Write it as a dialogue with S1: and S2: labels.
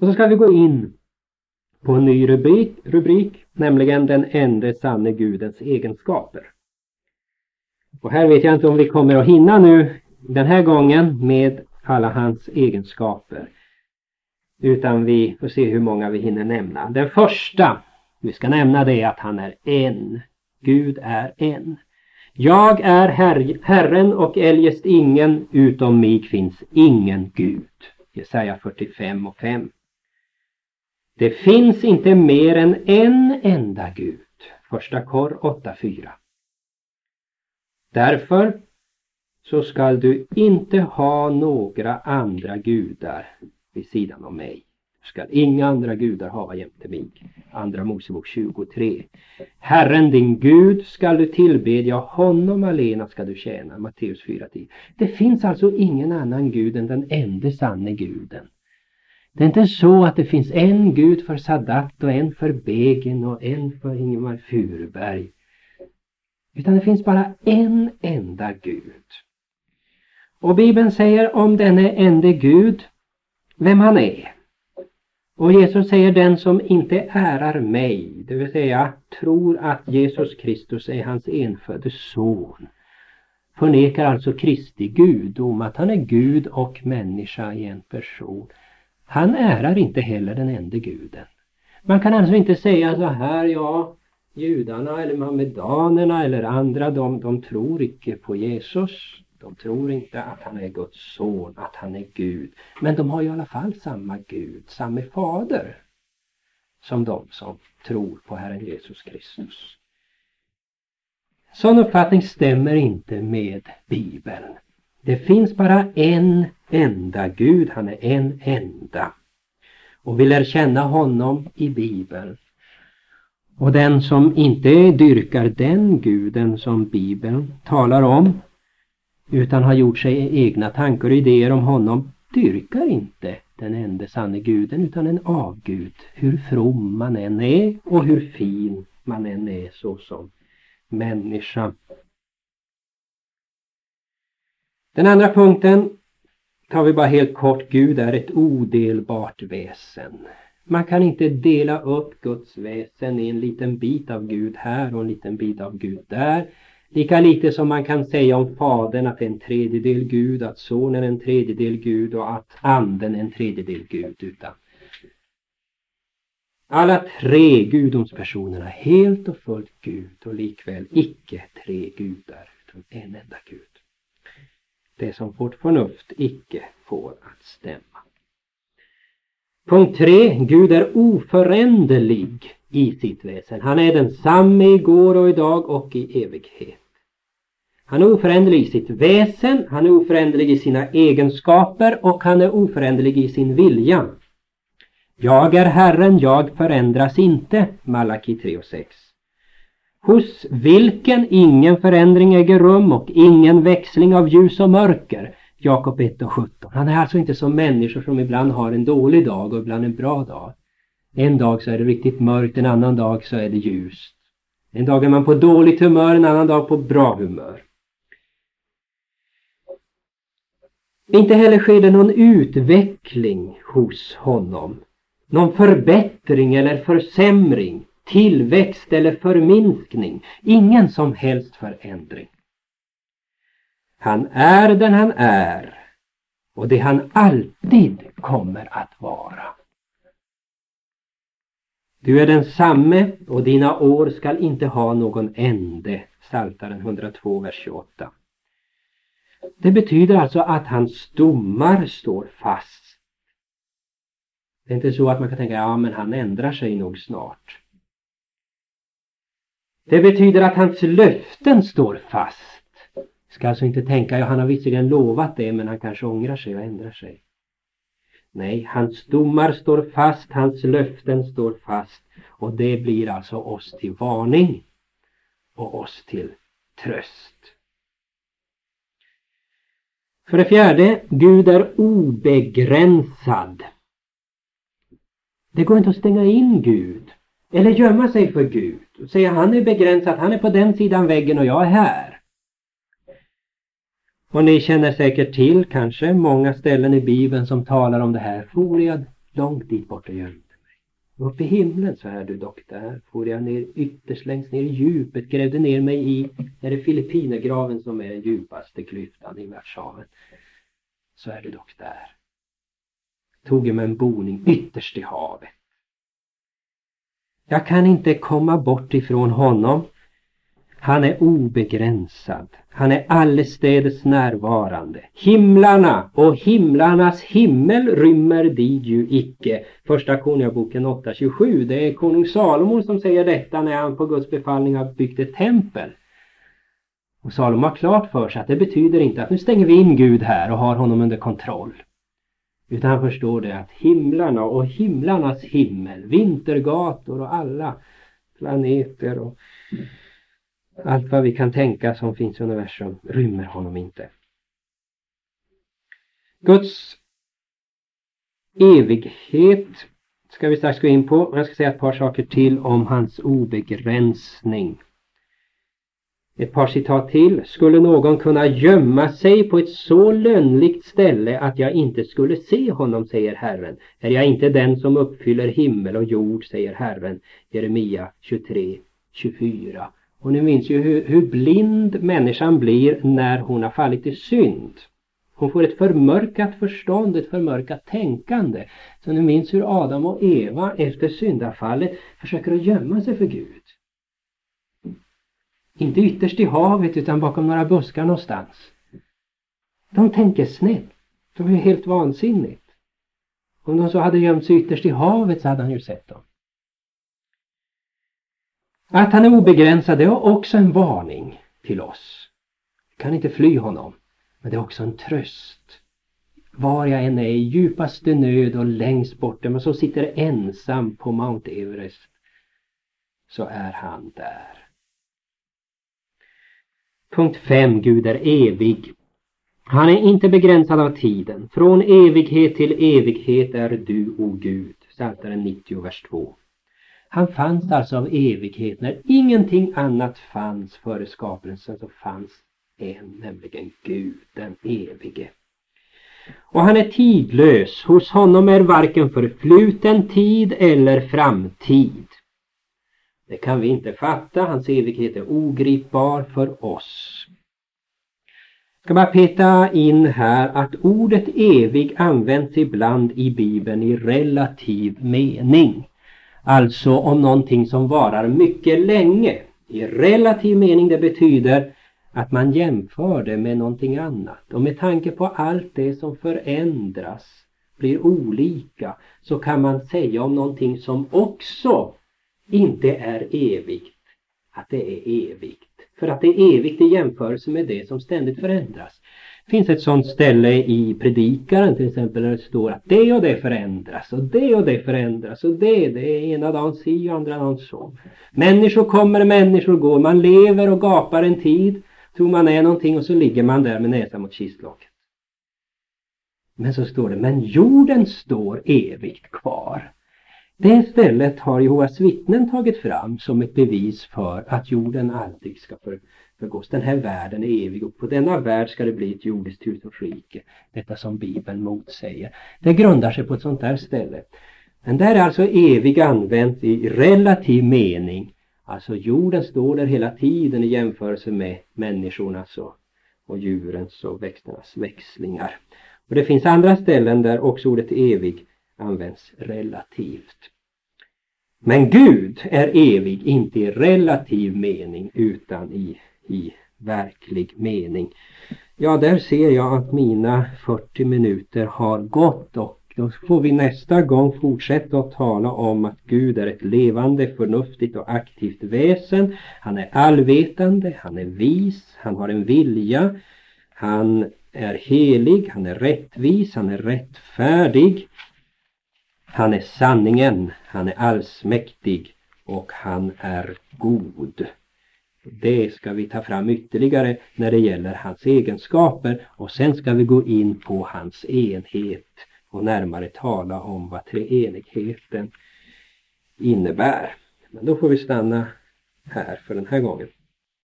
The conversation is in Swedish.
S1: Och så ska vi gå in på en ny rubrik, rubrik nämligen den enda sanne Gudens egenskaper. Och här vet jag inte om vi kommer att hinna nu den här gången med alla hans egenskaper. Utan vi får se hur många vi hinner nämna. Den första vi ska nämna det är att han är en. Gud är en. Jag är her Herren och eljest ingen, utom mig finns ingen Gud. Jesaja 45 och 5. Det finns inte mer än en enda Gud. Första kor 8.4. Därför så skall du inte ha några andra gudar vid sidan om mig. Du skall inga andra gudar hava jämte mig. Andra Mosebok 23. Herren din Gud skall du tillbedja, honom alena skall du tjäna. Matteus 4.10. Det finns alltså ingen annan Gud än den enda sanne Guden. Det är inte så att det finns en Gud för Sadat och en för Begin och en för Ingemar Furuberg. Utan det finns bara en enda Gud. Och Bibeln säger om denne ende Gud vem han är. Och Jesus säger den som inte ärar mig, det vill säga tror att Jesus Kristus är hans enfödde son, förnekar alltså Kristi gudom, att han är Gud och människa i en person. Han ärar inte heller den enda guden. Man kan alltså inte säga så här, ja, judarna eller mamedanerna eller andra, de, de tror icke på Jesus. De tror inte att han är Guds son, att han är Gud. Men de har i alla fall samma Gud, samma fader som de som tror på Herren Jesus Kristus. Sån uppfattning stämmer inte med Bibeln. Det finns bara en enda Gud, han är en enda. Och vi lär känna honom i Bibeln. Och den som inte dyrkar den guden som Bibeln talar om utan har gjort sig egna tankar och idéer om honom dyrkar inte den enda sanne guden utan en avgud hur from man än är och hur fin man än är såsom människa. Den andra punkten tar vi bara helt kort. Gud är ett odelbart väsen. Man kan inte dela upp Guds väsen i en liten bit av Gud här och en liten bit av Gud där. Lika lite som man kan säga om Fadern att det är en tredjedel Gud, att Sonen är en tredjedel Gud och att Anden är en tredjedel Gud. Utan alla tre gudomspersonerna helt och fullt Gud och likväl icke tre gudar utan en enda Gud. Det som vårt förnuft icke får att stämma. Punkt 3. Gud är oföränderlig i sitt väsen. Han är densamme igår och idag och i evighet. Han är oföränderlig i sitt väsen, han är oföränderlig i sina egenskaper och han är oföränderlig i sin vilja. Jag är Herren, jag förändras inte. Malaki 3 och 6. Hos vilken ingen förändring äger rum och ingen växling av ljus och mörker. Jakob 1 och 17. Han är alltså inte som människor som ibland har en dålig dag och ibland en bra dag. En dag så är det riktigt mörkt, en annan dag så är det ljust. En dag är man på dåligt humör, en annan dag på bra humör. Inte heller sker det någon utveckling hos honom. Någon förbättring eller försämring, tillväxt eller förminskning. Ingen som helst förändring. Han är den han är och det han alltid kommer att vara. Du är densamme och dina år skall inte ha någon ände. Psaltaren 102, vers 28. Det betyder alltså att hans domar står fast. Det är inte så att man kan tänka, ja men han ändrar sig nog snart. Det betyder att hans löften står fast. Ska alltså inte tänka, ja han har visserligen lovat det men han kanske ångrar sig och ändrar sig. Nej, hans domar står fast, hans löften står fast och det blir alltså oss till varning och oss till tröst. För det fjärde, Gud är obegränsad. Det går inte att stänga in Gud eller gömma sig för Gud och han är begränsad, han är på den sidan väggen och jag är här. Och ni känner säkert till kanske många ställen i Bibeln som talar om det här. For jag långt dit bort och gömde mig. Upp i himlen så är du dock där. For jag ner ytterst längst ner i djupet, grävde ner mig i, är det Filippinergraven som är den djupaste klyftan i världshavet. Så är du dock där. Tog jag mig en boning ytterst i havet. Jag kan inte komma bort ifrån honom. Han är obegränsad. Han är allestädes närvarande. Himlarna och himlarnas himmel rymmer dig ju icke. Första Konungaboken 8.27. Det är konung Salomo som säger detta när han på Guds befallning har byggt ett tempel. Och Salomo har klart för sig att det betyder inte att nu stänger vi in Gud här och har honom under kontroll. Utan han förstår det att himlarna och himlarnas himmel, vintergator och alla planeter och allt vad vi kan tänka som finns i universum rymmer honom inte. Guds evighet ska vi strax gå in på. Jag ska säga ett par saker till om hans obegränsning. Ett par citat till. Skulle någon kunna gömma sig på ett så lönnligt ställe att jag inte skulle se honom, säger Herren. Är jag inte den som uppfyller himmel och jord, säger Herren. Jeremia 23, 24. Och ni minns ju hur, hur blind människan blir när hon har fallit i synd. Hon får ett förmörkat förstånd, ett förmörkat tänkande. Så ni minns hur Adam och Eva efter syndafallet försöker att gömma sig för Gud. Inte ytterst i havet utan bakom några buskar någonstans. De tänker snett. De är helt vansinnigt. Om de så hade gömt sig ytterst i havet så hade han ju sett dem. Att han är obegränsad är också en varning till oss. Vi kan inte fly honom. Men det är också en tröst. Var jag än är i djupaste nöd och längst borta men så sitter ensam på Mount Everest så är han där. Punkt 5. Gud är evig. Han är inte begränsad av tiden. Från evighet till evighet är du, o Gud. Psaltaren 90, vers 2. Han fanns alltså av evighet. När ingenting annat fanns före skapelsen så fanns en, nämligen Gud, den evige. Och han är tidlös. Hos honom är varken förfluten tid eller framtid. Det kan vi inte fatta. Hans evighet är ogripbar för oss. Jag ska bara peta in här att ordet evig används ibland i Bibeln i relativ mening. Alltså om någonting som varar mycket länge. I relativ mening det betyder att man jämför det med någonting annat. Och med tanke på allt det som förändras, blir olika, så kan man säga om någonting som också inte är evigt, att det är evigt. För att det är evigt i jämförelse med det som ständigt förändras. Det finns ett sådant ställe i predikaren till exempel där det står att det och det förändras och det och det förändras och det, det är ena dagen si och andra dagen så. Människor kommer, människor går, man lever och gapar en tid, tror man är någonting och så ligger man där med näsan mot kistlocket. Men så står det, men jorden står evigt kvar. Det stället har Jehovas vittnen tagit fram som ett bevis för att jorden aldrig ska för, förgås. Den här världen är evig och på denna värld ska det bli ett jordiskt tusenrike. Detta som Bibeln motsäger. Det grundar sig på ett sånt där ställe. Men där är alltså evig använt i relativ mening. Alltså jorden står där hela tiden i jämförelse med människornas alltså, och, och djurens och växternas växlingar. Och det finns andra ställen där också ordet evig används relativt. Men Gud är evig, inte i relativ mening utan i, i verklig mening. Ja, där ser jag att mina 40 minuter har gått och då får vi nästa gång fortsätta att tala om att Gud är ett levande, förnuftigt och aktivt väsen. Han är allvetande, han är vis, han har en vilja, han är helig, han är rättvis, han är rättfärdig. Han är sanningen, han är allsmäktig och han är god. Det ska vi ta fram ytterligare när det gäller hans egenskaper och sen ska vi gå in på hans enhet och närmare tala om vad treenigheten innebär. Men då får vi stanna här för den här gången.